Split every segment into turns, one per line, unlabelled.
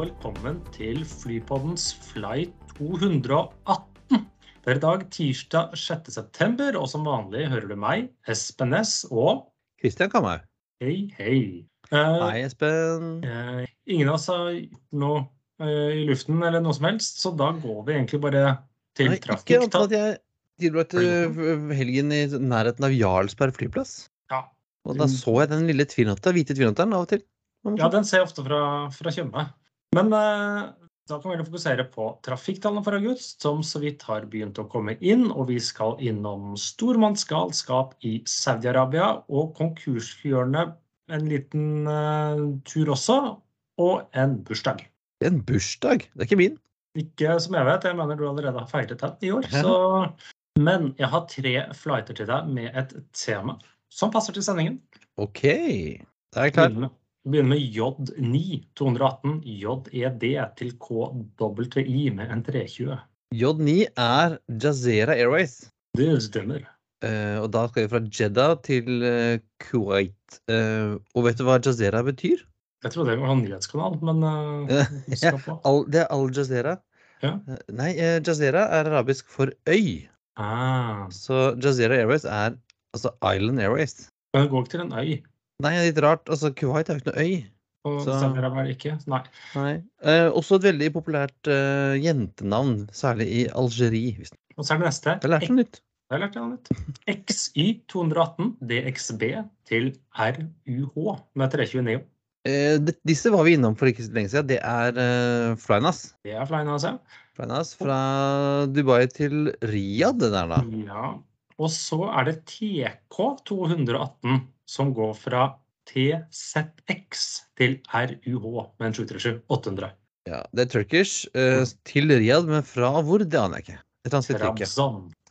Og velkommen til Flypoddens Flight 218. Det er i dag tirsdag 6.9, og som vanlig hører du meg, Espen Næss og
Kristian Kamhaug.
Hei, hei. Uh,
Hei, Espen.
Uh, ingen av oss har gjort noe uh, i luften eller noe som helst, så da går vi egentlig bare til
Nei, ikke
trafikk.
at jeg tilbrakte helgen i nærheten av Jarlsberg flyplass.
Ja.
Og da så jeg den lille tvilnotta, hvite tvilnotteren av og til.
Ja, den ser jeg ofte fra, fra Tjøme. Men eh, da kan vi heller fokusere på trafikktallene for august, som så vidt har begynt å komme inn. Og vi skal innom stormannsgalskap i Saudi-Arabia og konkursgjørende en liten eh, tur også. Og en bursdag.
En bursdag. Det er ikke min.
Ikke som jeg vet, jeg mener du allerede har feiret den i år. Så, men jeg har tre flighter til deg med et tema som passer til sendingen.
OK. Da er jeg klar.
Med- Begynner med J9 218 JED til KWI med en 320.
J9 er Jazeera Airways.
Det stemmer.
Uh, og da skal vi fra Jeddah til uh, Kuwait. Uh, og vet du hva Jazeera betyr?
Jeg trodde det var en nyhetskanal, men
Ja, Al, det er Al Jazeera.
Ja.
Nei, Jazeera er arabisk for øy.
ah,
Så Jazeera Airways er altså Island Airways.
Men det går ikke til en øy.
Nei, det litt rart. Altså, Kuwait er jo ikke noe øy.
Og
Så-
det ikke? Nei.
Nei. Eh, også et veldig populært eh, jentenavn, særlig i Algerie.
Og så er det neste.
Jeg lærte noe nytt.
Jeg lærte noe nytt. XY 218 DXB til RUH med 329.
Eh, disse var vi innom for ikke så lenge siden. Det er eh, Flynas.
Det er Flynas, ja.
Flynas fra Dubai til Riyadh, det der da.
Ja. Og så er det TK 218 som går fra TZX til RUH med en 737 800.
Ja, det er Turkish uh, til Riyadh, men fra hvor, det aner jeg ikke. Et annet sted ikke.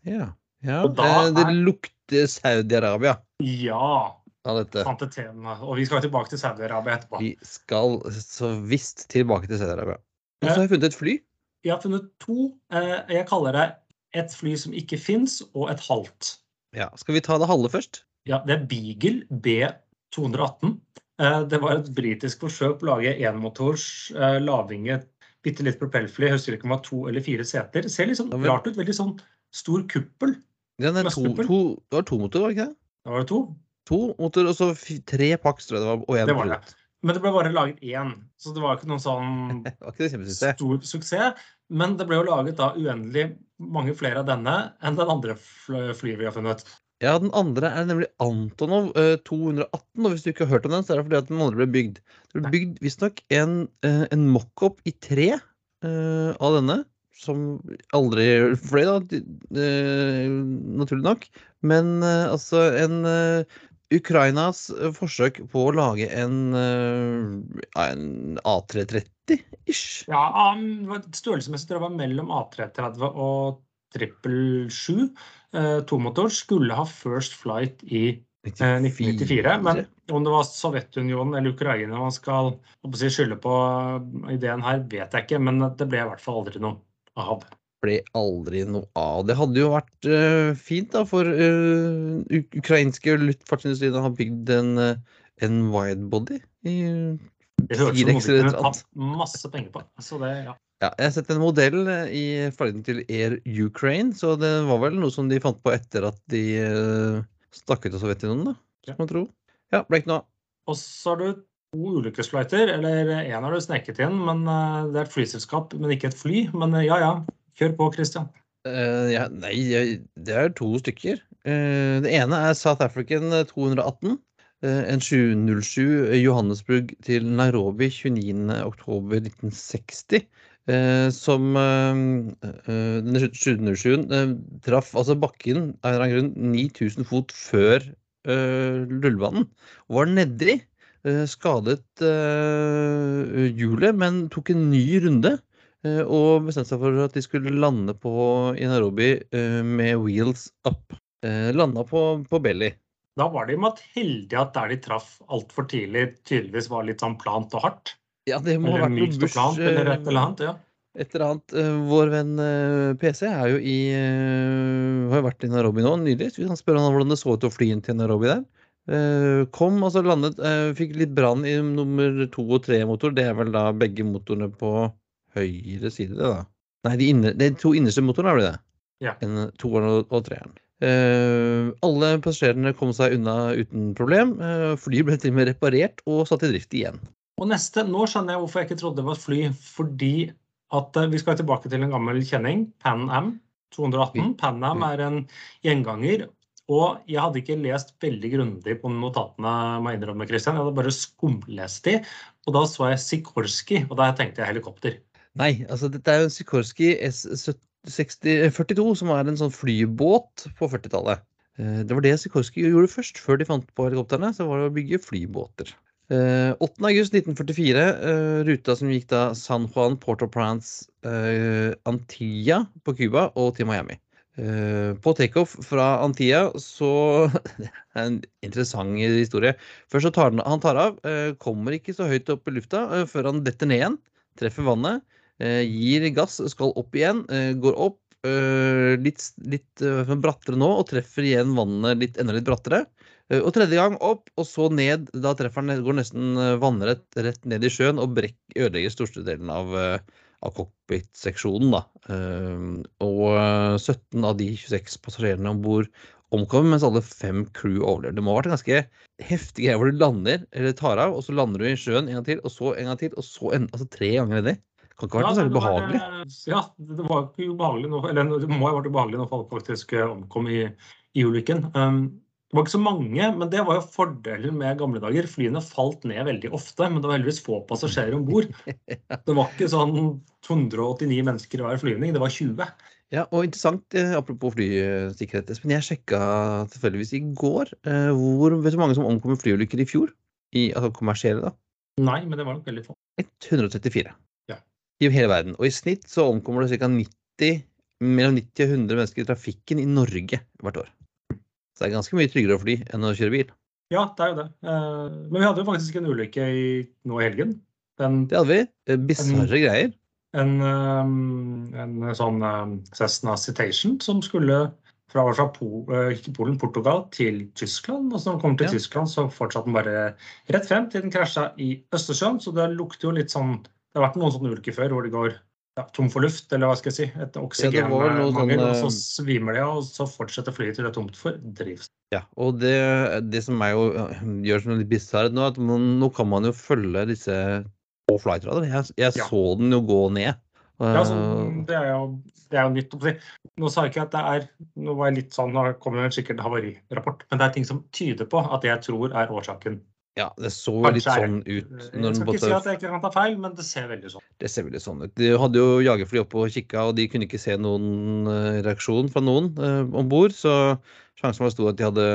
Ja. ja.
Det,
eh, det
er-
lukter Saudi-Arabia
Ja,
av dette.
Og vi skal tilbake til Saudi-Arabia etterpå.
Vi skal så visst tilbake til Saudi-Arabia. Og så har jeg funnet et fly.
Jeg har funnet to. eh, Jeg kaller det et fly som ikke fins, og et halvt.
Ja, Skal vi ta det halve først?
Ja, det er Beagle B218. Eh, Det var et britisk forsøk på å lage enmotors eh, lavvinget bitte litt propellfly. Jeg husker ikke om det var to eller fire seter. Det ser litt sånn rart ut. Veldig sånn stor kuppel.
Ja, det, er to, to, det var to motor, var det ikke det?
Da var det to.
To motor og så tre paks, tror jeg det var. Og én pilot.
Men det ble bare laget én, så det var ikke noen sånn
ikke
stor suksess. Men det ble jo laget da uendelig mange flere av denne enn den andre flyet vi har funnet.
Ja, den andre er nemlig Antonov eh, 218. Og hvis du ikke har hørt om den, så er det fordi at den andre ble bygd. Det ble bygd visstnok en, eh, en mockup i tre eh, av denne. Som aldri fløy, da, eh, naturlig nok. Men eh, altså en eh, Ukrainas eh, forsøk på å lage en, eh, en A330-ish.
Ja, um, Størrelsesmessig tror jeg det var mellom A330 og 777. Uh, Tomotor skulle ha first flight i uh, 1994. Men om det var Sovjetunionen eller Ukraina man skal skylde på eh, ideen her, vet jeg ikke. Men det ble i hvert fall aldri noe av.
ble aldri noe av. Det hadde jo vært uh, fint da for uh, ukrainske luftfartsindustrien å ha bygd en, uh, en widebody i T-rex eller et
masse penger på. Så det, ja.
Ja, jeg har sett en modell i fargen til Air Ukraine, så det var vel noe som de fant på etter at de uh, stakk ut av Sovjetunionen, da,
Ja.
man tro. Ja, ble ikke noe av.
Og så har du to ulykkesflighter, eller én har du sneket inn, men det er et flyselskap, men ikke et fly. Men ja ja, kjør på, Christian.
Uh, ja, nei, det er to stykker. Uh, det ene er South African 218. Uh, en 707 Johannesburg til Nairobi 29.10.1960. Uh, som 707-en uh, traff altså bakken av en eller annen grunn 9000 fot før rullebanen. Og var nedi. Uh, skadet hjulet, men tok en ny runde. Eh, og bestemte seg for at de skulle lande på i Nairobi eh, med wheels up. Eh, landa på, på belly.
Da var de med at heldige at der de traff altfor tidlig, tydeligvis var litt sånn plant og hardt.
Ja, det må ha vært
mykt og
Bush
plant, eller et eller annet. ja.
et eller annet. Vår venn PC er jo i har jo vært i Nairobi nå nylig. Vi kan spørre han hvordan det så ut å fly inn til Nairobi der. Kom, altså landet Fikk litt brann i nummer to og tre motor. Det er vel da begge motorene på høyre side, det da. Nei, de, inne, de to innerste motorene er det det?
Ja.
En toeren og, og treeren. Eh, alle passasjerene kom seg unna uten problem. Uh, flyet ble til og med reparert og satt i drift igjen.
Og neste, Nå skjønner jeg hvorfor jeg ikke trodde det var fly. Fordi at uh, vi skal tilbake til en gammel kjenning, Pan Am 218. Pan Am er en gjenganger. Og jeg hadde ikke lest veldig grundig på notatene, må jeg innrømme, Christian. Jeg hadde bare skumlest de. Og da så jeg Sikorski, og da tenkte jeg helikopter.
Nei, altså dette er jo en Sikorsky S-42, som er en sånn flybåt på 40-tallet. Eh, Det var det Sikorsky gjorde først, før de fant på helikoptrene. Så var det å bygge flybåter. Eh, 8.8.1944, eh, ruta som gikk da San Juan, Port-au-Prince, eh, Antilla på Cuba og til Miami. Eh, på takeoff fra Antilla så Det er en interessant historie. Først så tar han, han tar av, eh, kommer ikke så høyt opp i lufta eh, før han detter ned igjen. Treffer vannet, eh, gir gass, skal opp igjen, eh, går opp. eh, litt litt eh, brattere nå og treffer igjen vannet litt, enda litt brattere. Eh, Og tredje gang opp, og så ned. Da treffer han, går nesten eh, vannrett rett ned i sjøen og brekk, ødelegger størstedelen av, eh, av cockpit-seksjonen. Eh, Og eh, 17 av de 26 passasjerene om bord omkom, mens alle fem crew overlever. Det må ha vært en ganske heftig greie hvor du lander, eller tar av, og så lander du i sjøen en gang til, og så en gang til, og så en, altså tre ganger nedi. Kan ikke ha vært ja, særlig
det
behagelig.
eh, Ja, det var ikke ubehagelig nå, eller det må ha vært ubehagelig når folk faktisk eh, omkom i, i ulykken. Um, det var ikke så mange, men det var jo fordelen med gamle dager. Flyene falt ned veldig ofte, men det var heldigvis få passasjerer om bord. Det var ikke sånn 189 mennesker i hver flyvning, det var 20.
Ja, og interessant, eh, apropos flysikkerhet, Espen. Jeg sjekka tilfeldigvis i går eh, hvor, vet du mange som omkom i flyulykker i fjor? I, altså kommersielle, da.
Nei, men det var nok veldig få.
134. I hele verden. Og i snitt så omkommer det ca. 90, mellom 90 og 100 mennesker i trafikken i Norge hvert år. Så det er ganske mye tryggere å fly enn å kjøre bil.
Ja, det er jo det. Eh, Men vi hadde jo faktisk en ulykke i, nå i helgen. Den,
Det hadde vi. Eh, Bisarre greier.
en, eh, en sånn Cessna Citation som skulle fra, fra ikke Polen, Portugal til Tyskland. Og så når den kommer til
Ja.
Tyskland, så fortsatte den bare rett frem til den krasja i Østersjøen. Så det lukter jo litt sånn har vært noen sånne ulykker før hvor det går ja, tom for luft, eller hva skal jeg si. Et oksygenmangel,
ja,
og så svimer de av, og så fortsetter flyet til det er tomt for drivstoff.
Ja, og det, det som er jo gjør som litt bisarrt nå, at man, nå kan man jo følge disse på flightradar. Jeg, jeg
Ja.
så den jo gå ned.
Ja, så det, er jo, det er jo nytt. å si. Nå sa jeg ikke at det er Nå var jeg litt sånn, nå kommer det sikkert havarirapport, men det er ting som tyder på at det jeg tror er årsaken.
Ja, det så jo litt sånn ut. Når jeg
skal ikke si at jeg ikke kan ta feil, men det ser veldig sånn ut.
Det ser veldig sånn ut. De hadde jo jagerfly oppe og kikka, og de kunne ikke se noen eh, reaksjon fra noen eh, om bord. Så sjansen var stor at de hadde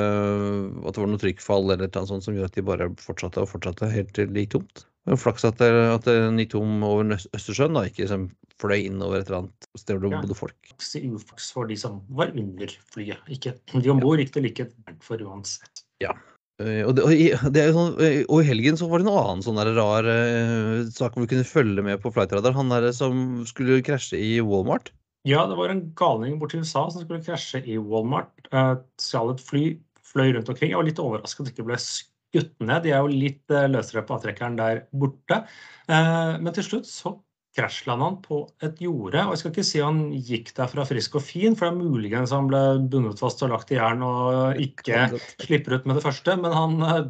at det var noe trykkfall eller noe sånt som gjorde at de bare fortsatte og fortsatte helt til det gikk tomt. Flaks at det, at det gikk tom over Østersjøen, da, ikke liksom fløy innover et eller annet sted hvor det
Ja.
bodde folk.
i uflaks for de som var under flyet. Ikke de om bord gikk det like for uansett.
Eh, og, det, og, i, det sånn, eh, og i helgen så var det en annen sånn der rar uh, sak hvor vi kunne følge med på flightradar. Han der som skulle krasje i Walmart.
Ja, det var en galning borti USA som skulle krasje i Walmart. Uh, Stjal et fly, fløy rundt omkring. Jeg var litt overrasket at det ikke ble skutt ned. De er jo litt uh, løsere på avtrekkeren der borte. Uh, men til slutt så krasjlanda han på et jorde. Og jeg skal ikke si han gikk derfra frisk og fin, for det er muligens han ble bundet fast og lagt i jern og ikke slipper ut med det første, men han eh,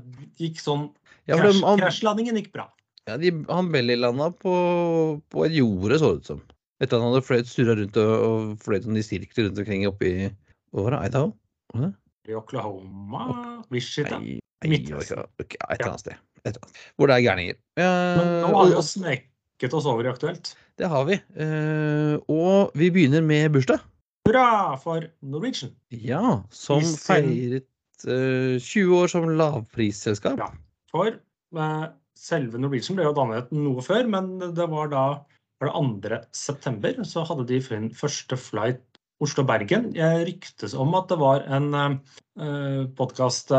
gikk sånn
Ja,
krasj, Krasjlandingen gikk bra.
ja, de, han bellylanda på, på et jorde, så det ut som. Etter at han hadde fløyet surra rundt og, og fløyet sånn i sirkler rundt omkring oppi Hva var det? Idaho? Var det?
I Oklahoma, Wichita. Midtvesten.
et eller annet sted. Hvor det er gærninger.
Men nå
Eh,
har vi
og-
jo oss over i Aktuelt.
det har vi. Eh, og vi begynner med bursdag.
Hurra for Norwegian!
Ja, som
sin-
feiret eh, 20 år som lavprisselskap.
Ja. For eh, selve Norwegian ble jo dannet noe før, men det var da var det 2. september, så hadde de sin første flight Oslo-Bergen. Jeg ryktes om at det var en eh, podkast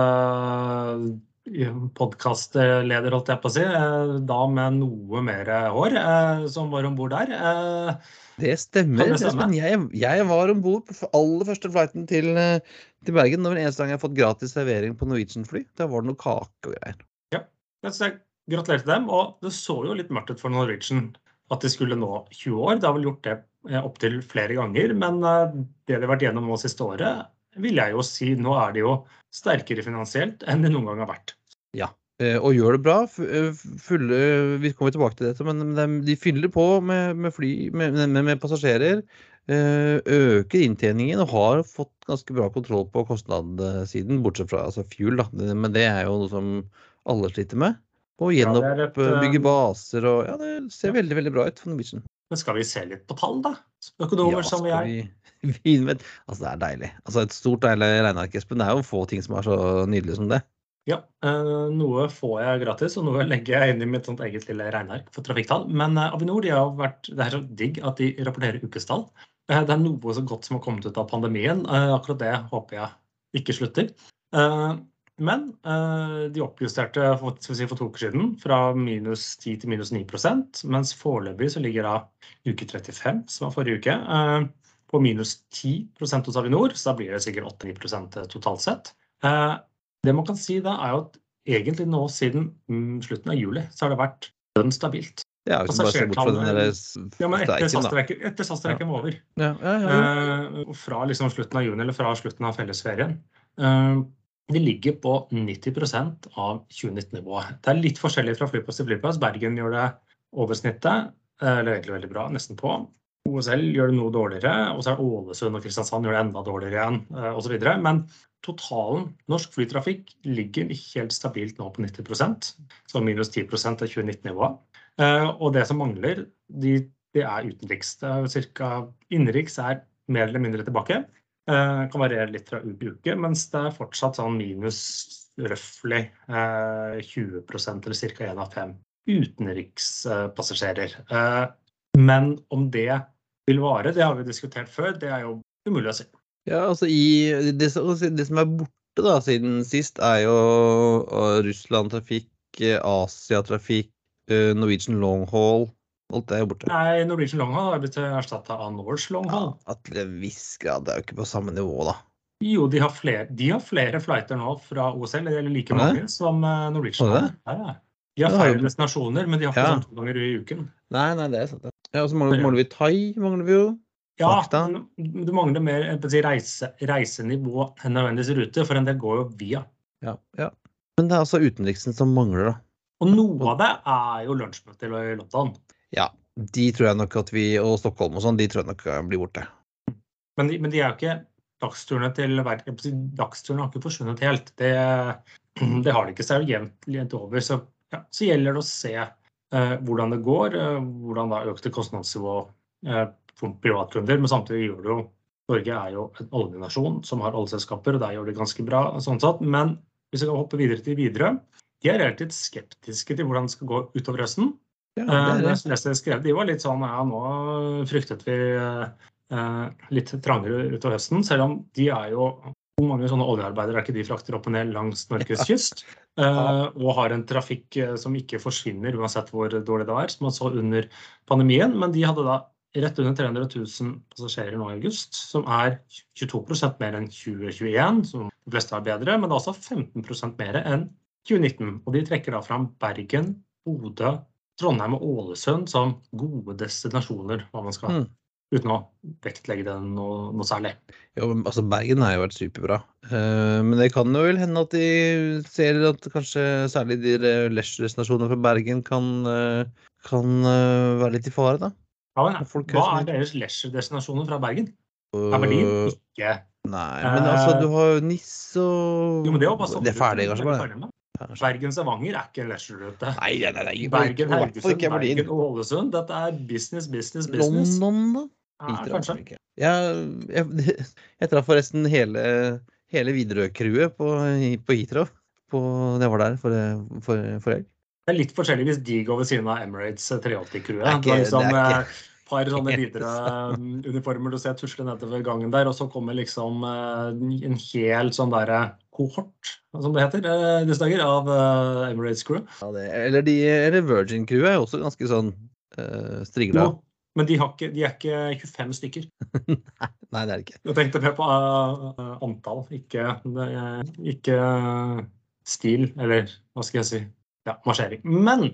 podkastleder, holdt jeg på å si. eh, Da med noe mer hår, eh, som var om bord der. Eh,
Det stemmer.
Det stemme?
Jeg, jeg var om bord på aller første flighten til, til Bergen. Det var den eneste gang jeg har fått gratis servering på Norwegian-fly. Da var det noe kake og greier.
Ja, så jeg Gratulerer til dem. Og det så jo litt mørkt ut for Norwegian at de skulle nå 20 år. Det har vel gjort det opptil flere ganger. Men det de har vært gjennom nå siste året, vil jeg jo si nå er de jo sterkere finansielt enn de noen gang har vært.
Ja, Og gjør det bra. Eh, Fulle, vi kommer tilbake til dette, men de, fyller på med, med fly, med, med, passasjerer. eh, Øker inntjeningen og har fått ganske bra kontroll på kostnadssiden, bortsett fra altså fuel. Da. Men det er jo noe som alle sliter med. Og
Ja, det
gjenoppbygge
eh,
baser og Ja, det ser veldig, veldig bra ut for Norwegian.
Men skal vi se litt på tall, da? Økonomer som vi er.
vi, vi vet, altså det er deilig. Altså Et stort deilig regneark, Espen. Det er jo få ting som er så nydelig som det.
Ja, eh, noe får jeg gratis, og noe legger jeg inn i mitt sånt eget lille regneark for trafikktall. Men eh, Avinor de har vært, det er så digg at de rapporterer ukestall. Eh, det er noe så godt som har kommet ut av pandemien. Akkurat det håper jeg ikke slutter. Eh, men eh, de oppjusterte for, vi si, for to uker siden fra minus 10 til minus 9% mens foreløpig så ligger da uke 35, som var forrige uke, eh, på minus 10% hos Avinor. Så da blir det sikkert 8-9 totalt sett. Eh, det man kan si da, er jo at egentlig nå siden mm, slutten av juli, så har det vært dønn stabilt.
Ja, er jo bare se bort fra den der
Ja, men etter. SAS-streiken var over.
Ja, ja, ja.
Eh, og fra liksom slutten av juni, eller fra slutten av fellesferien. Eh, de ligger på 90% av 2019-nivået. Det er litt forskjellig fra flyplass til flyplass. Bergen gjør det over snittet, eh, eller egentlig veldig bra, nesten på. OSL gjør det noe dårligere, og så er Ålesund og Kristiansand gjør det enda dårligere igjen, eh, osv. Men totalen norsk flytrafikk ligger helt stabilt nå på 90% så minus 10% av 2019-nivået. Eh, Og det som mangler, de, det er utenriks. Cirka, innenriks er mer eller mindre tilbake. Eh, kan variere litt fra uke til uke, mens det er fortsatt sånn minus røftlig eh, 20% eller ca. 1 av 5 utenrikspassasjerer. Eh, men om det vil vare, det har vi diskutert før, det er jo umulig å si.
ja altså i, det, som- det som er borte da siden sist, er jo uh, Russland-trafikk, Asia-trafikk, Norwegian long haul. Alt er jo borte.
Nei, Norwegian Longhall har blitt erstatta av Norse Longhall.
Ja, til en viss grad. Det er jo ikke på samme nivå, da.
Jo, de har flere, de har flere flighter nå fra OSL, eller like mange som eh, Norwegian.
Har de
har. Ja, ja. De har færre destinasjoner, men de har ikke
Ja.
sånn to ganger i uken.
Nei, nei, det er sant. det. Ja, og så mangler, mangler vi thai. mangler vi jo.
Ja, men du mangler mer si, reise, reisenivå enn nødvendigvis rute, for en del går jo via.
Ja, ja. Men det er altså utenriksen som mangler, da.
Og noe av det er jo lunsjmøter i London.
Ja, de tror jeg nok at vi, og Stockholm og sånn, de tror jeg nok eh, blir borte.
Men de, men de er jo ikke dagsturene til Dagsturene har ikke forsvunnet helt. Det, det har de ikke. Så jevnt over. Så, ja, så gjelder det å se eh, hvordan det går. Eh, hvordan da økte kostnadsnivå eh, for privatkunder. Men samtidig gjør det jo Norge er jo en oljenasjon som har oljeselskaper, og der gjør det ganske bra. sånn sett. Men hvis vi skal hoppe videre til Widerøe, de er relativt skeptiske til hvordan det skal gå utover høsten.
Ja,
Eh,
det er det.
skrevet, De var litt sånn ja, nå fryktet vi eh, eh, litt trangere utover høsten. Selv om de er jo hvor mange sånne oljearbeidere er ikke de frakter opp og ned langs Norges kyst? eh, og har en trafikk som ikke forsvinner uansett hvor dårlig det er, som man så under pandemien. Men de hadde da rett under 300 000 passasjerer nå i august, som er 22% mer enn 2021, som de fleste har bedre, men det er også 15% mer enn 2019. Og de trekker da fram Bergen, Bodø, Trondheim og Ålesund som gode destinasjoner, hva man skal,
Mm.
uten å vektlegge det noe, noe særlig.
Jo, altså Bergen har jo vært superbra. Uh, men det kan jo vel hende at de ser at kanskje særlig de eh, leisure-destinasjonene fra Bergen kan, uh, kan uh, være litt i fare, da.
Ja, men,
Folk
hva er deres leisure-destinasjoner fra Bergen? Er
Berlin
Ikke.
Nei, men altså, du har jo NIS og
Jo, men det
er ferdig, kanskje? bare?
Bergen-Stavanger er ikke en leisure-rute.
Nei, nei, nei,
Bergen, Haugesund. Bergen, Ålesund. Dette er business, business, business.
London, da?
Ja, kanskje.
Jeg, jeg, jeg traff forresten hele, hele Widerøe-crewet på, på Heathrow jeg var der for, for, for helg.
Det er litt forskjellig hvis de går ved siden av Emirates 380-crewet.
Det er
Det er liksom
er ikke-
eh, par sånne Widerøe-uniformer du ser tusle nedover gangen der, og så kommer liksom eh, en hel sånn derre kohort, som det heter eh, disse dager, av eh, Emirates Crew.
Ja, det, eller, de, eller Virgin Crew er jo også ganske sånn uh, strigla.
Jo, men de, har ikke, de er ikke 25 stykker.
Nei, det er det ikke.
Jeg tenkte mer på eh, antall, ikke, det- ikke stil, eller hva skal jeg si, ja, marsjering. Men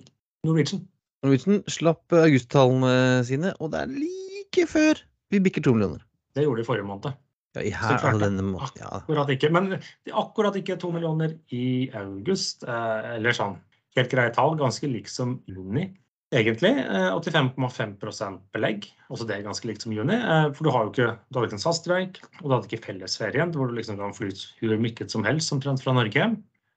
Norwegian
Norwegian slapp augusttallene sine, og det er like før vi bikker to millioner.
Det gjorde de forrige måned.
Ja, i her, altså, denne må- ja.
Akkurat ikke. Men akkurat ikke to millioner i august. Eh, eller sånn helt greie tall. Ganske likt som juni, egentlig. Eh, 85,5 belegg. Også det er ganske likt som juni. Eh, for du har jo ikke du hadde ikke en SAS-streik, og du hadde ikke fellesferien hvor du liksom kan fly hvor mykket som helst omtrent fra Norge.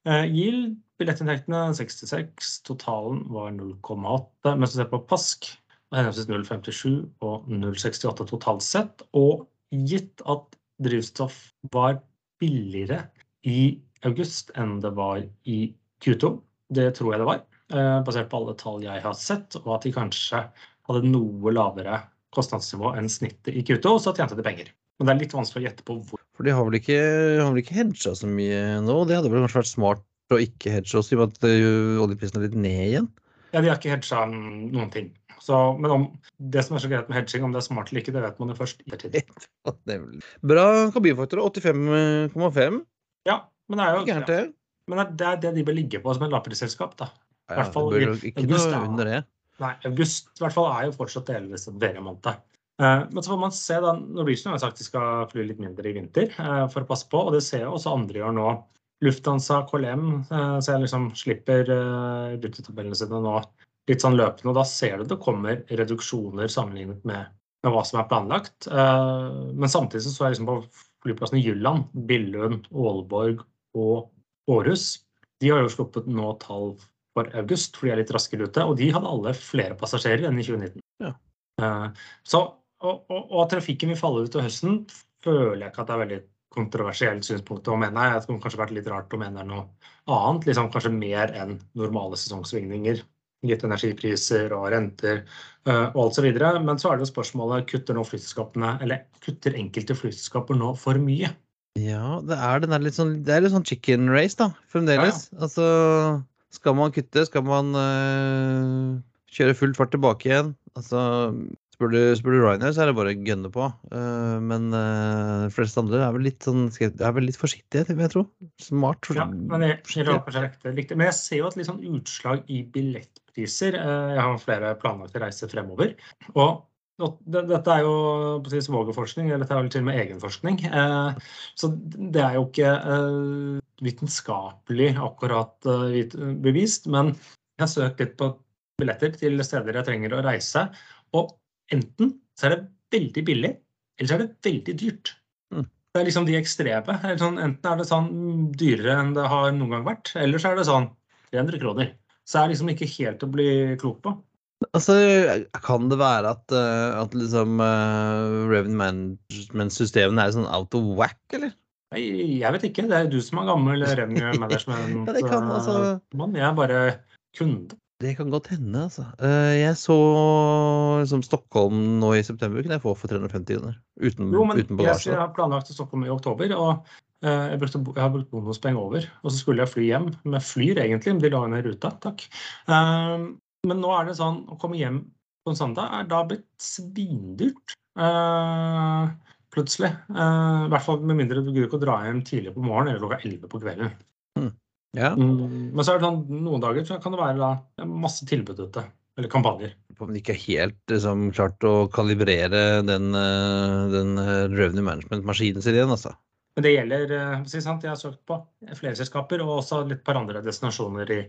Eh, Yield, billettinntektene 66, totalen var 0,8. Mens du ser på Pask, henholdsvis 0,57 og 0,68 totalt sett. Og gitt at drivstoff var billigere i august enn det var i Q2, det tror jeg det var, eh, basert på alle tall jeg har sett, og at de kanskje hadde noe lavere kostnadsnivå enn snittet i Q2, og så tjente de penger. Men det er litt vanskelig å gjette på hvor.
For de har vel ikke, har vel ikke hedga så mye nå? Det hadde vel kanskje vært smart å ikke hedge oss, i og med at eh, oljeprisen er litt ned igjen?
Ja, de har ikke hedga noen ting. Så, men om det som er så greit med hedging, om det er smart eller ikke, det vet man jo først i ettertid.
Er Bra kabinfaktor, 85,5.
Ja, men det er jo
Gærent det.
Men det er det de bør ligge på som et lavprisselskap, da.
I
hvert fall
jo ikke
august,
noe under det.
Nei, august i hvert fall er jo fortsatt delvis en feriemåned. Eh, Men så får man se da, Norwegian har sagt de skal fly litt mindre i vinter eh, for å passe på, og det ser jo også andre gjør nå. Lufthansa, KLM, eh, så jeg liksom slipper eh, rutetabellene sine nå litt sånn løpende, og da ser du det kommer reduksjoner sammenlignet med, med hva som er planlagt. Eh, Men samtidig så er liksom på flyplassene i Jylland, Billund, Aalborg og Århus, de har jo sluppet nå tall for august, for de er litt raskere ute, og de hadde alle flere passasjerer enn i 2019.
Ja.
Eh, Så, og, og, og at trafikken vil falle ut til høsten, føler jeg ikke at det er veldig kontroversielt synspunkt å mene. Jeg kunne kanskje det vært litt rart å mene noe annet, liksom kanskje mer enn normale sesongsvingninger. Gitt energipriser og renter eh, og alt så videre. Men så er det jo spørsmålet kutter nå flyselskapene, eller kutter enkelte flyselskaper nå for mye?
Ja, det er den litt sånn, det er litt sånn chicken race, da, fremdeles. Altså, skal man kutte, skal man øh, kjøre full fart tilbake igjen? Altså, spør du, spør du Ryanair, så er det bare å gønne på. Uh, men uh, de fleste andre er vel litt sånn, er vel litt forsiktige, vil jeg tro. Smart.
Ja, men jeg. Men jeg ser jo et litt sånn utslag i billettpriser. Uh, Jeg har flere planlagte reiser fremover. Og og det, dette er jo si svogerforskning, eller dette er jo til og med egenforskning. Så det er jo ikke vitenskapelig akkurat bevist. Men jeg har søkt litt på billetter til steder jeg trenger å reise. Og enten så er det veldig billig, eller så er det veldig dyrt.
Mm.
Det er liksom de ekstreme. Eller Sånn, enten er det sånn dyrere enn det har noen gang vært, eller så er det sånn 300 kroner. Så er det liksom ikke helt å bli klok på.
Altså, kan det være at, øh, at liksom uh, revenue management-systemene er sånn out of whack, eller?
Jeg, jeg vet ikke, det er du som er gammel revenue management.
Ja, det kan, altså.
eh. Jeg er bare kunde.
Det kan godt hende, altså. Eh, jeg så liksom Stockholm nå i september kunne jeg få for 350 kroner. Uten,
Jo, men
uten
jeg,
bagasje.
jeg har planlagt til Stockholm i oktober, og eh, jeg, brukte, jeg har brukt bonuspenger over. Og så skulle jeg fly hjem med Flyr, egentlig, men de la ned ruta. Takk. Eh, men nå er det sånn å komme hjem på en søndag er da blitt svindyrt. plutselig. I hvert fall med mindre du gidder ikke å dra hjem tidlig på morgenen eller klokka 11 på kvelden.
Ja,
Mm, Men så er det sånn, noen dager så kan det være da, masse tilbud ute. Eller kampanjer.
om de ikke helt liksom, klart å kalibrere den, eh, den eh, revenue management-maskinen sin igjen, altså.
Men det gjelder eh, si sant, Jeg har søkt på flere selskaper og også litt par andre destinasjoner i,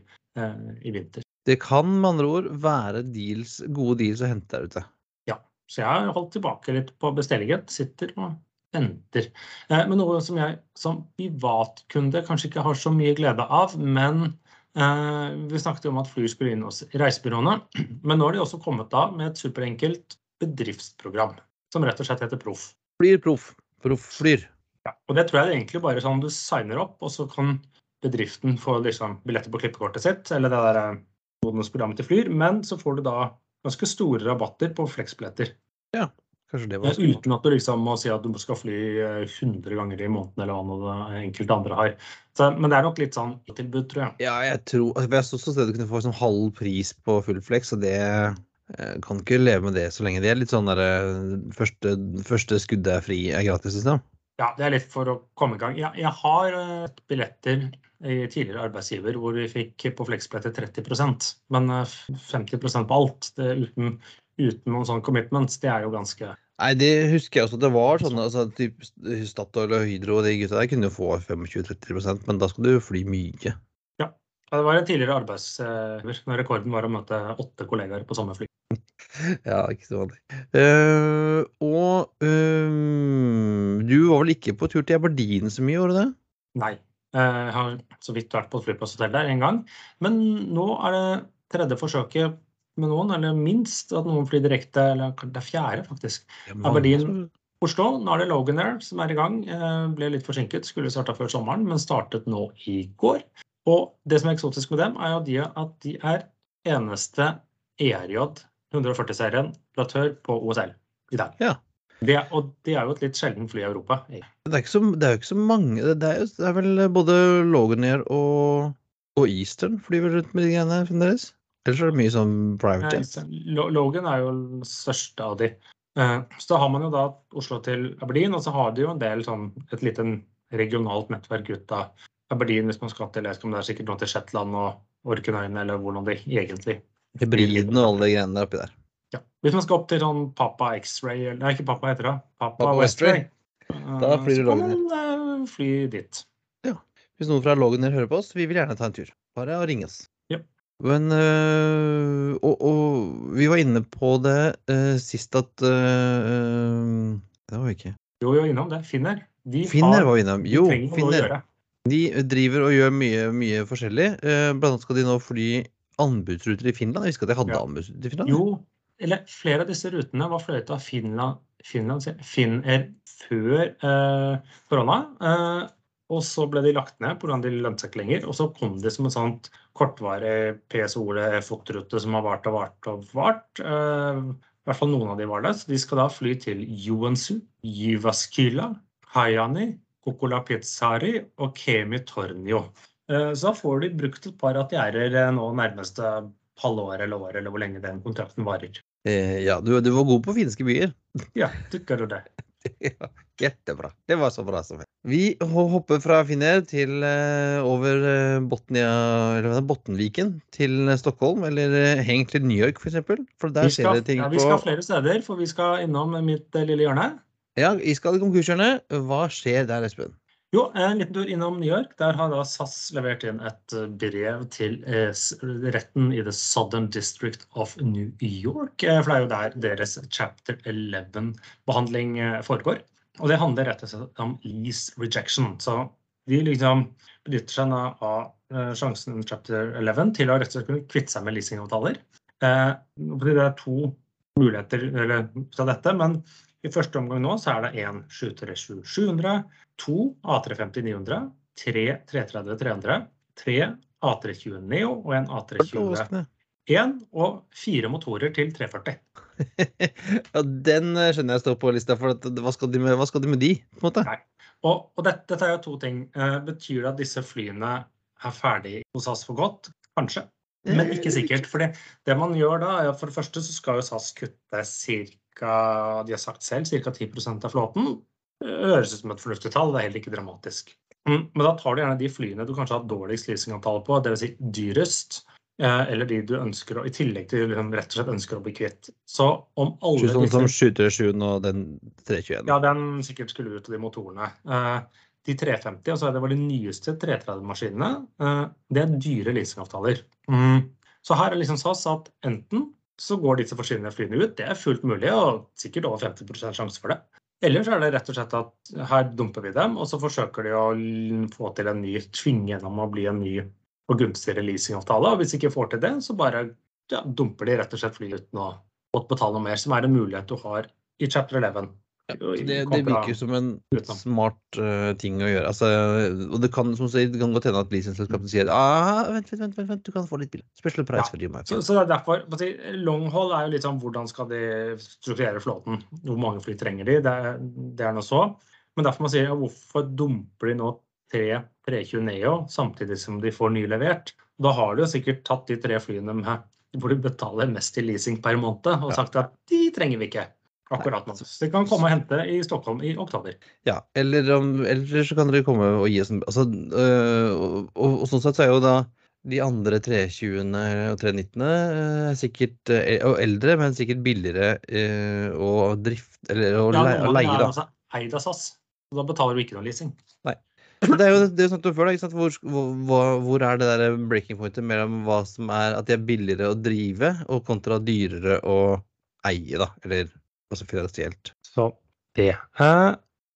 i vinter.
Det kan med andre ord være deals, gode deals å hente der ute.
Ja, Så jeg har holdt tilbake litt på bestillingen. Sitter og venter. Eh, Men noe som jeg som privatkunde kanskje ikke har så mye glede av, men eh, vi snakket jo om at Flyr skulle inn hos reisebyråene. Men nå har de også kommet da med et superenkelt bedriftsprogram som rett og slett heter Proff.
Flyr proff. Proff flyr.
Ja, og det tror jeg det er egentlig bare sånn du signer opp, og så kan bedriften få liksom billetter på klippekortet sitt, eller det der eh, bonusprogrammet til Flyr, men så får du da ganske store rabatter på fleksbilletter.
Ja. Kanskje det
Eh,
var.
Uten at du liksom må si at du skal fly eh, 100 ganger i måneden, eller hva det enkelte andre har. Så, men det er nok litt sånn tilbud, tror jeg.
Ja, jeg tror altså, Jeg så også stedet du kunne få sånn halv pris på full flex, og det eh, kan ikke leve med det så lenge. Det er litt sånn derre første, første skuddet er fri er gratis-system.
Ja, det er litt for å komme i gang. Jeg, jeg har eh, billetter i tidligere arbeidsgiver hvor vi fikk på Flexbilletter 30% men eh, 50% på alt. Det, uten, uten noen sånn commitments, det er jo ganske
Nei, det husker jeg også. Det var sånn altså, typ Statoil og Hydro og de gutta der kunne jo få 25-30% men da skal du fly mye.
Ja, Det var en tidligere arbeidsgiver når rekorden var å møte åtte kollegaer på samme fly.
Ja, ikke så vanlig. Uh, og uh, du var vel ikke på tur til Aberdeen så mye, var du det?
Nei. eh, Jeg har så vidt vært på et flyplasshotell der en gang. Men nå er det tredje forsøket med noen, eller minst at noen flyr direkte, eller det er fjerde faktisk. Aberdeen. Oslo, nå er det Logan Air som er i gang. Eh, Ble litt forsinket, skulle starta før sommeren, men startet nå i går. Og det som er eksotisk med dem, er jo at de er eneste ERJ 140-serien operatør på OSL i dag.
Ja.
Det, og det er jo et litt sjelden fly i Europa.
Det er, ikke så, det er jo ikke så mange Det er, jo- det er vel både Loganair og, og Eastern flyr rundt med de greiene her fremdeles? Ellers er det mye sånn private jets.
Logan er jo den største av de. Eh, Så da har man jo da Oslo til Aberdeen, og så har de jo en del sånn et lite regionalt nettverk ut av Aberdeen hvis man skal til jeg det er sikkert noe til Shetland og Orknøyene, eller hvordan de egentlig
Hybriden og alle de greiene der oppi der.
ja. Hvis man skal opp til sånn Papa X-ray, eller nei, ikke Papa heter det, Papa,
Papa
Westray,
Westray. Da flyr
så
du
kan
Logan
man eh, fly dit.
Hvis noen fra Logan her hører på oss, vi vil gjerne ta en tur. Bare å ringe oss. Men øh, og, og vi var inne på det øh, sist at øh, Det var vi ikke.
Jo, vi var innom det. Finner. De
Finner
har,
var vi innom. Jo,
de
Finner. De driver og gjør mye, mye forskjellig. Eh, Blant annet skal de nå fly anbudsruter i Finland. Jeg husker at de hadde
Ja.
anbudsruter i Finland.
Jo, eller flere av disse rutene var fløyet av Finland, Finland Finnair før eh, korona. Eh, og så ble de lagt ned pga. de lønte seg ikke lenger. Og så kom de som et sånt kortvarig PSO-le FOT-rute som har vart og vart og vart. Eh, I hvert fall noen av de var det. Så de skal da fly til Joensuu, Jyväskylä, Hayani, Kokkola Pizzari og Kemi Tornio. Eh, Så da får de brukt et par ATR-er eh, nå nærmeste halvår eller år, eller hvor lenge den kontrakten varer.
Ja, du, du var god på finske byer.
Ja, tykker du det?
Ja, Jättebra. Det var så bra som helst. Vi hopper fra Finner til uh, over eh, Botnia, eller er Bottenviken til eh, Stockholm, eller heng til New York f.eks. For, for der
Vi
skjer
skal,
det ting
ja, vi
på
skal flere steder, for vi skal innom mitt uh, lille hjørne.
Ja, Iskald konkurshjørnet. Hva skjer der, Espen?
Jo, en liten tur innom New York. Der har da SAS levert inn et eh, brev til eh, retten i The Southern District of New York. eh, For det er jo der deres chapter 11-behandling foregår. Og det handler rett og slett om lease rejection. Så de liksom benytter seg av sjansen i chapter 11 til å rett og slett kunne kvitte seg med leasingavtaler. Det er to muligheter fra dette, men i første omgang nå så er det én 737 700, to A350-900, tre 330-300, tre A320 Neo og en A320
Overraskende.
1 og fire motorer til 340.
ja, den eh, skjønner jeg står på lista, for hva, skal de med, skal de med de? på en måte?
Nei. Og, og dette, dette er jo to ting. Eh, betyr det at disse flyene er ferdig hos SAS for godt? Kanskje. Men ikke sikkert. For det man gjør da, er for det første så skal jo SAS kutte ca. De har sagt selv ca. 10% av flåten. Høres ut som et fornuftig tall, det er heller ikke dramatisk. Mm, Men da tar du gjerne de flyene du kanskje har dårligst leasingavtale på, dvs. Si dyrest. eh, Eller de du ønsker å, i tillegg til liksom, rett og slett ønsker å bli kvitt. Så om alle
Sånn som
disse
737 og den 321.
ja, den sikkert skulle ut av de motorene. Eh, De 350, altså det var de nyeste 330-maskinene, eh, det er dyre leasingavtaler. Mm. Så her er liksom SAS at enten så går disse forsvinnende flyene ut, det er fullt mulig, og sikkert over 50% sjanse for det. Eller så er det rett og slett at her dumper vi dem, og så forsøker de å få til en ny, tvinge gjennom å bli en ny og gunstigere leasingavtale. Og hvis de ikke får til det, så bare ja, dumper de rett og slett flyet uten å måtte betale noe mer, som er en mulighet du har i chapter 11.
Ja, det, det virker som en smart uh, ting å gjøre. Altså, og det kan, som sier, det kan godt hende at leasingselskapet sier ah, vent, vent, vent, vent, du kan få litt bil. Special price
Ja,
for you,
Så, så det er derfor på si, Long haul er jo litt sånn hvordan skal de strukturere flåten? Hvor mange fly trenger de? Det, det er noe så. Men derfor man si ja, hvorfor dumper de nå tre 320 Neo samtidig som de får nylevert? Da har de jo sikkert tatt de tre flyene med, hvor de betaler mest i leasing per måned, og sagt at de trenger vi ikke akkurat nå. Så de kan komme og hente i Stockholm i oktober.
Ja, eller, eller så kan dere komme og gi oss en altså, øh, og, og, og sånn sett så er jo da de andre 320 og 319 øh, sikkert øh, og eldre, men sikkert billigere øh, å drifte eller å
Ja,
leie, å leie
er altså eid av SAS. Så da betaler du ikke noe leasing.
Men Det er jo det snakket om før, da, ikke sant? Hvor, hvor, hvor er det der breaking pointet mellom hva som er at de er billigere å drive, og kontra dyrere å eie, da? Eller altså finansielt.
Så det. Eh,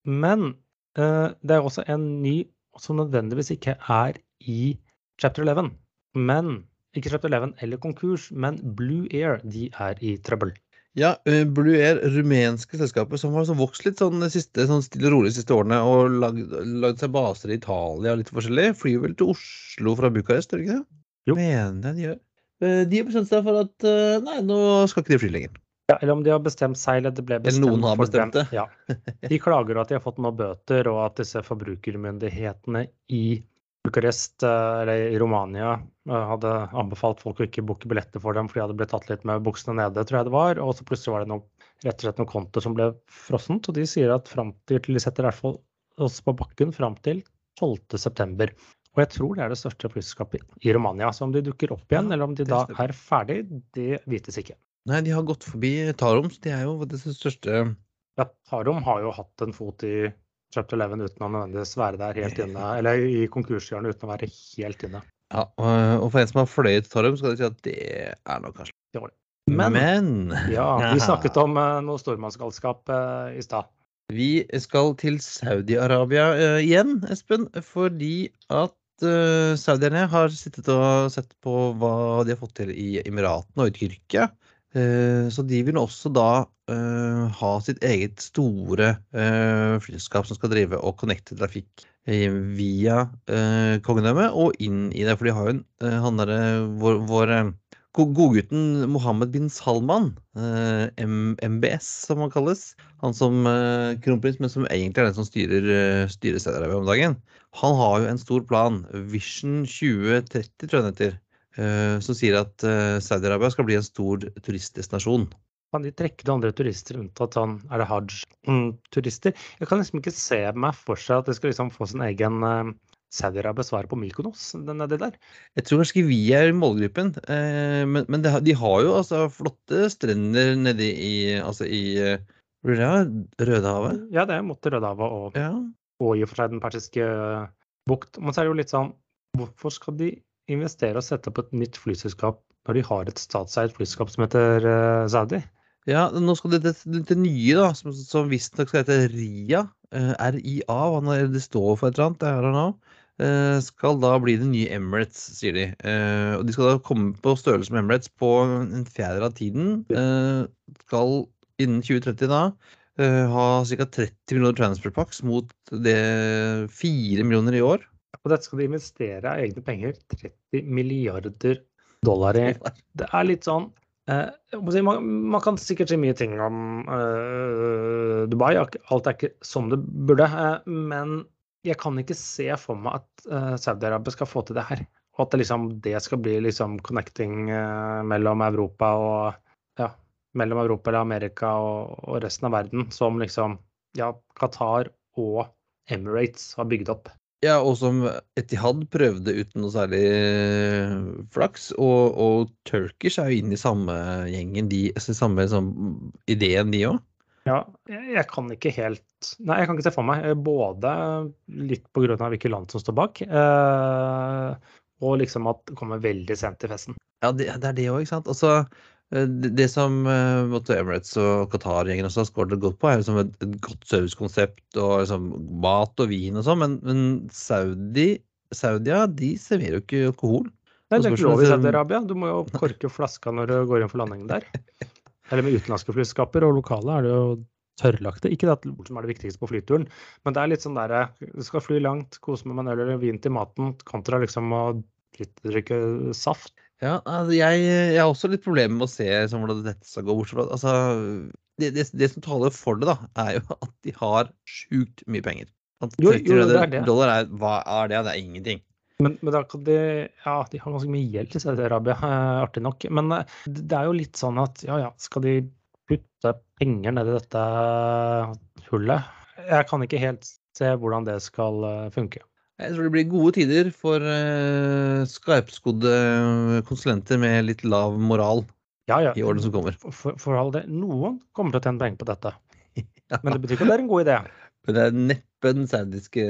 men eh, det er også en ny som nødvendigvis ikke er i chapter 11. Men ikke chapter 11 eller konkurs, men Blue Air, de er i trøbbel.
Ja, eh, Blue Air, rumenske selskapet som har vokst litt sånn, siste, sånn stille og rolig de siste årene og lagd, lagd seg baser i Italia og litt forskjellig. Flyr vel til Oslo fra Bucarest, gjør de ikke det?
Jo.
Mener jeg de gjør. Eh, De har bestemt seg for at nei, nå skal ikke de fly lenger.
Ja, eller om de har bestemt seg, eller det ble bestemt Eller
noen har bestemt det.
Ja. De klager at de har fått noen bøter, og at disse forbrukermyndighetene i Bucuresti, eh, eller i Romania, eh, hadde anbefalt folk å ikke booke billetter for dem, for de hadde blitt tatt litt med buksene nede, tror jeg det var. Og så plutselig var det noe, rett og slett noen konto som ble frossent, og de sier at fram til, de setter i hvert fall oss på bakken fram til 12.9. Og jeg tror det er det største flyselskapet i Romania. Så om de dukker opp igjen, eller om de da er ferdig, det vites ikke.
Nei, de har gått forbi Taroms. De er jo det største
Ja, Tarom har jo hatt en fot i Chapter 11 uten å nødvendigvis være der helt inne, eller i konkurshjørnet uten å være helt inne.
Ja, og for en som har fløyet Tarom, skal du si at det er nok kanskje
Dårlig. Men,
Men
ja, vi snakket om eh, noe stormannsgalskap eh, i stad.
Vi skal til Saudi-Arabia eh, igjen, Espen, fordi at saudierne har sittet og sett på hva de har fått til i Emiratene og i Tyrkia. Eh, så de vil også da eh, ha sitt eget store uh, flyselskap som skal drive og connecte trafikk eh, via kongedømmet og inn i det. For de har jo en, eh, han derre vår, vår eh, godgutten Mohammed bin Salman, eh, MBS som han kalles, han som eh, kronprins, men som egentlig er den som styrer, styrer Saudi-Arabia om dagen, han har jo en stor plan, Vision 2030 tror jeg den heter, eh, som sier at eh, Saudi-Arabia skal bli en stor turistdestinasjon.
Kan de trekke de andre turister unntatt sånn, er det hajj-turister? Jeg kan liksom ikke se meg for seg at de skal liksom få sin egen uh, Saudi-Arabia svaret på Mykonos, nedi der.
Jeg tror kanskje ikke vi er i målgruppen, eh, men, men det, har- de har jo altså flotte strender nedi i, altså i eh, det? Rødehavet?
Ja, det er mot Rødehavet og,
Ja.
og i og for seg den persiske bukt. Men så er det jo litt sånn, hvorfor skal de investere og sette opp et nytt flyselskap når de har et statseid flyselskap som heter eh, Saudi?
Ja, nå skal det, det nye, da, som, som visstnok skal hete RIA, eh, RIA, hva det står for et eller annet, det er det nå, skal da bli det nye Emirates, sier de. Eh, og de skal da komme på størrelse med Emirates på en fjerdedel av tiden. Skal innen 2030 da ha ca. 30 millioner transfer packs mot det 4 millioner i år.
Og dette skal de investere av egne penger, 30 milliarder dollar i. Det er litt sånn eh, man, man kan sikkert si mye ting om eh, Dubai. Alt er ikke som det burde. eh, men jeg kan ikke se for meg at eh, Saudi-Arabia skal få til det her. Og at det, liksom, det skal bli liksom connecting eh, mellom Europa og ja, mellom Europa eller Amerika og, og resten av verden, som liksom ja, Qatar og Emirates har bygd opp.
Ja, og som Etihad prøvde uten noe særlig eh, flaks. Og, og Turkish er jo inne i samme gjengen, de, altså, samme liksom, ideen, de òg.
Ja, jeg, kan ikke helt Nei, jeg kan ikke se for meg. eh, Både litt på grunn av hvilke land som står bak, eh, og liksom at det kommer veldig sent til festen.
Ja, det, det er det òg, ikke sant. Altså, det, det som eh, måtte Emirates og Qatar-gjengen også har skåret godt på, er liksom et, et godt servicekonsept og liksom mat og vin og sånn, men, men Saudi Saudia de serverer jo ikke alkohol.
Nei, det er ikke lov i Saudi-Arabia. Du må jo korke flaska når du går inn for landingen der. Eller med utenlandske flyselskaper, og lokale er det jo tørrlagte. Ikke det at som er det viktigste på flyturen, men det er litt sånn derre Du skal fly langt, kose med en øl eller vin til maten, kontra liksom å drikke saft.
Ja, altså jeg, jeg har også litt problemer med å se liksom, hvordan dette skal gå. Fra altså, det, det, det som taler for det, da, er jo at de har sjukt mye penger. At
Jo,
30
jo, det er det.
dollar er, hva er det? Det er ingenting.
Men, men da kan de, ja, de har ganske mye gjeld til Saudi-Arabia, eh, artig nok. Men eh, det det er jo litt sånn at ja, ja, skal de putte penger ned i dette hullet? Jeg kan ikke helt se hvordan det skal eh, funke.
Jeg tror det blir gode tider for uh, skarpskodde konsulenter med litt lav moral
Ja, ja.
i årene som kommer.
For, for, for all det, noen kommer til å tjene penger på dette.
Ja.
Men det betyr ikke at det er en god idé.
Men det er neppe den saudiske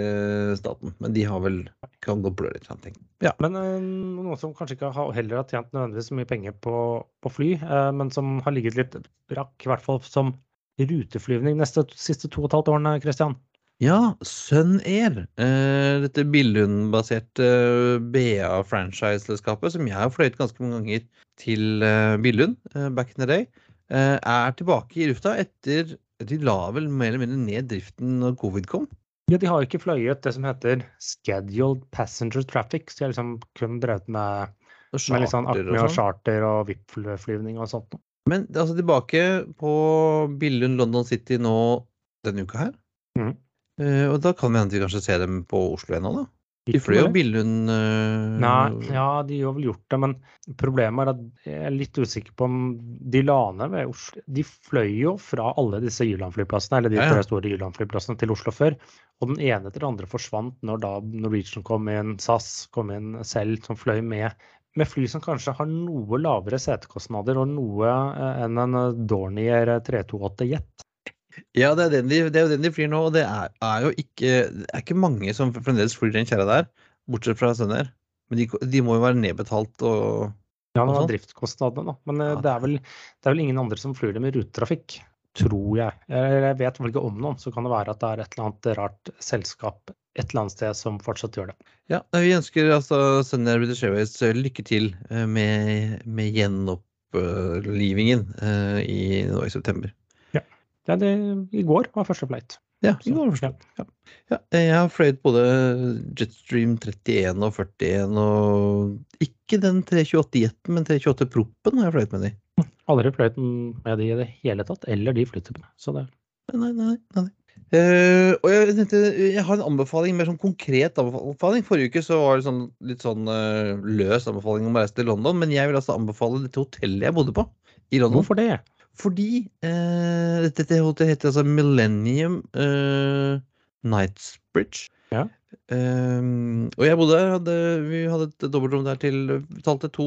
staten. Men de har vel kan gå blø litt. sånn ting. Ja.
Men eh, noen som kanskje ikke har heller har tjent nødvendigvis så mye penger på, på fly, eh, men som har ligget litt brakk, i hvert fall som ruteflyvning neste siste to og et halvt årene, Christian.
Ja, Sun Air. Eh, dette Billund-baserte BA-franchise-selskapet, som jeg har fløyet ganske mange ganger til eh, Billund eh, back in the day, eh, er tilbake i lufta etter De la vel mer eller mindre ned driften når covid kom.
Ja, de har jo ikke fløyet det som heter scheduled passenger traffic, så de har liksom kun drevet med,
Og
med litt sånn
charter og sånn.
charter og VIP-flyvning og sånt. noe.
Men det er altså tilbake på Billund London City nå denne uka her.
Mhm.
Eh, og da kan vi hende vi kanskje se dem på Oslo ennå, da. De fløy jo? Billund eh,
Nei, ja, de har vel gjort det, men problemet er at jeg er litt usikker på om de la ned ved Oslo. De fløy jo fra alle disse Jylland-flyplassene, eller de
Ja, ja.
store Jylland-flyplassene til Oslo før. Og den ene etter den andre forsvant når da Norwegian kom inn, SAS kom inn selv, som fløy med, med fly som kanskje har noe lavere setekostnader og noe eh, enn en Dornier 328 Jet.
Ja, det er, den de, det er jo den de flyr nå, og det er, er jo ikke Det er ikke mange som fremdeles flyr den kjerra der, bortsett fra Sønner. Men de, de må jo være nedbetalt og
Ja, det var
sånn.
driftskostnadene, da. Men eh,
Ja,
det, er vel, det er vel ingen andre som flyr dem i rutetrafikk, tror jeg. Jeg, jeg vet vel ikke om noen. Så kan det være at det er et eller annet rart selskap et eller annet sted som fortsatt gjør det.
Ja, vi ønsker altså Sønner British Airways eh, lykke til eh, med, med gjenopplivingen i, nå i september.
Ja, det, I går var første flight.
Ja, i går var det. Ja. Ja, jeg har fløyet både Jetstream 31 og 41 og ikke den 328-jeten, men 328-proppen har jeg fløyet med de.
Aldri fløyet med de i det hele tatt, eller de flytypene. Så det
Nei, nei, nei. nei. Uh, og jeg, tenkte, jeg har en anbefaling, mer sånn konkret anbefaling. Forrige uke så var det sånn, litt sånn uh, løs anbefaling om å reise til London, men jeg vil altså anbefale dette hotellet jeg bodde på i London.
Hvorfor det?
Fordi eh, dette, hotellet heter altså Millennium eh, Knightsbridge.
Ja.
Eh, og jeg bodde der, hadde, vi hadde et dobbeltrom der til Betalte to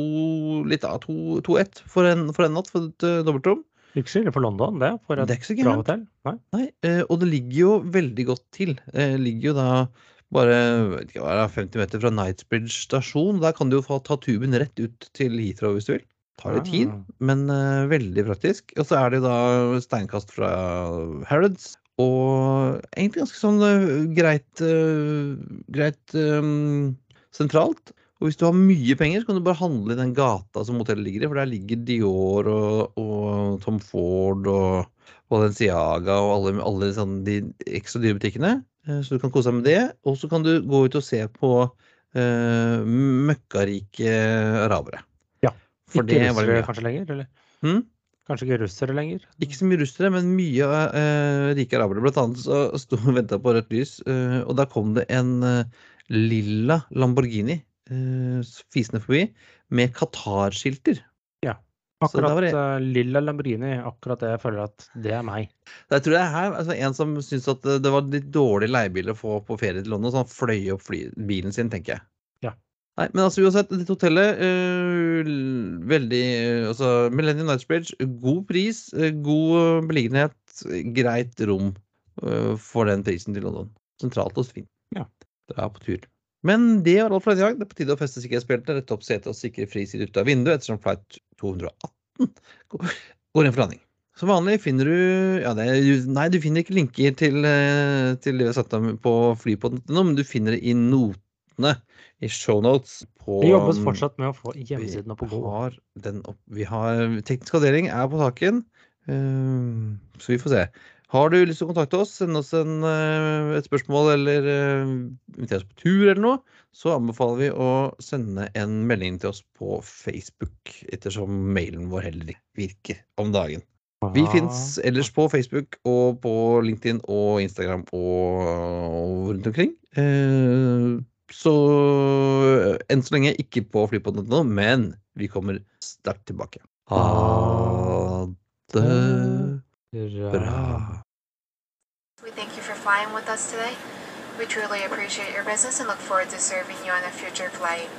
litt av to, to ett for en, for en natt for et uh, dobbeltrom.
Ikke så ille for London, det. For
Det
et
er ikke så
bra hotell. Nei.
Nei, eh, og det ligger jo veldig godt til. Det ligger jo da bare vet ikke, hva er det, 50 meter fra Knightsbridge stasjon. Der kan du jo få ta tuben rett ut til Heathrow hvis du vil. Tar litt tid,
Ah.
men uh, veldig praktisk. Og så er det da steinkast fra Harrods. Og egentlig ganske sånn uh, greit, uh, greit um, sentralt. Og hvis du har mye penger, så kan du bare handle i den gata som hotellet ligger i. For der ligger Dior og, og Tom Ford og Valenciaga og alle, alle sånn, de ekstra dyre butikkene. Så du kan kose deg med det. Og så kan du gå ut og se på møkkarike arabere. For
ikke
det var det
kanskje lenger? Eller
Hmm?
kanskje ikke russere lenger?
Ikke så mye russere, men mye uh, rike arabere. Blant annet så sto og venta på rødt lys, uh, og da kom det en uh, lilla Lamborghini uh, fisende forbi med Qatar-skilter. Ja.
Akkurat
det
det- lilla Lamborghini, akkurat det jeg føler at det er meg.
Jeg tror jeg her, altså En som syntes at det var litt dårlig leiebil å få på ferie til London, så han fløy opp bilen sin, tenker jeg. Nei, men altså uansett, dette hotellet øh, Veldig øh, Altså Millennium Knightsbridge, god pris, øh, god beliggenhet, greit rom for den prisen til London. Sentralt og fint.
Ja.
Dra på tur. Men det var alt for denne gang. Det er på tide å feste sikkerhetsbeltene, rette opp setet og sikre friside ut av vinduet ettersom flight 218 går inn for landing. Som vanlig finner du ja, det er, Nei, du finner ikke linker til, til det vi har satt dem på flypodden.no, men du finner det i notene i shownotes på
Det jobbes fortsatt med å få hjemmesiden opp og gå.
Vi har Teknisk avdeling er på saken, eh, så vi får se. Har du lyst til å kontakte oss, sende oss en, eh, et spørsmål eller eh, invitere oss på tur eller noe, så anbefaler vi å sende en melding til oss på Facebook, ettersom mailen vår heller ikke virker om dagen. Vi fins ellers på Facebook og på LinkedIn og Instagram og, og rundt omkring. Eh, så enn så lenge ikke på flypodden nå, men vi kommer sterkt tilbake. Ha det bra.
We thank you for flying with us today. We truly appreciate your business and look forward to serving you on a future flight.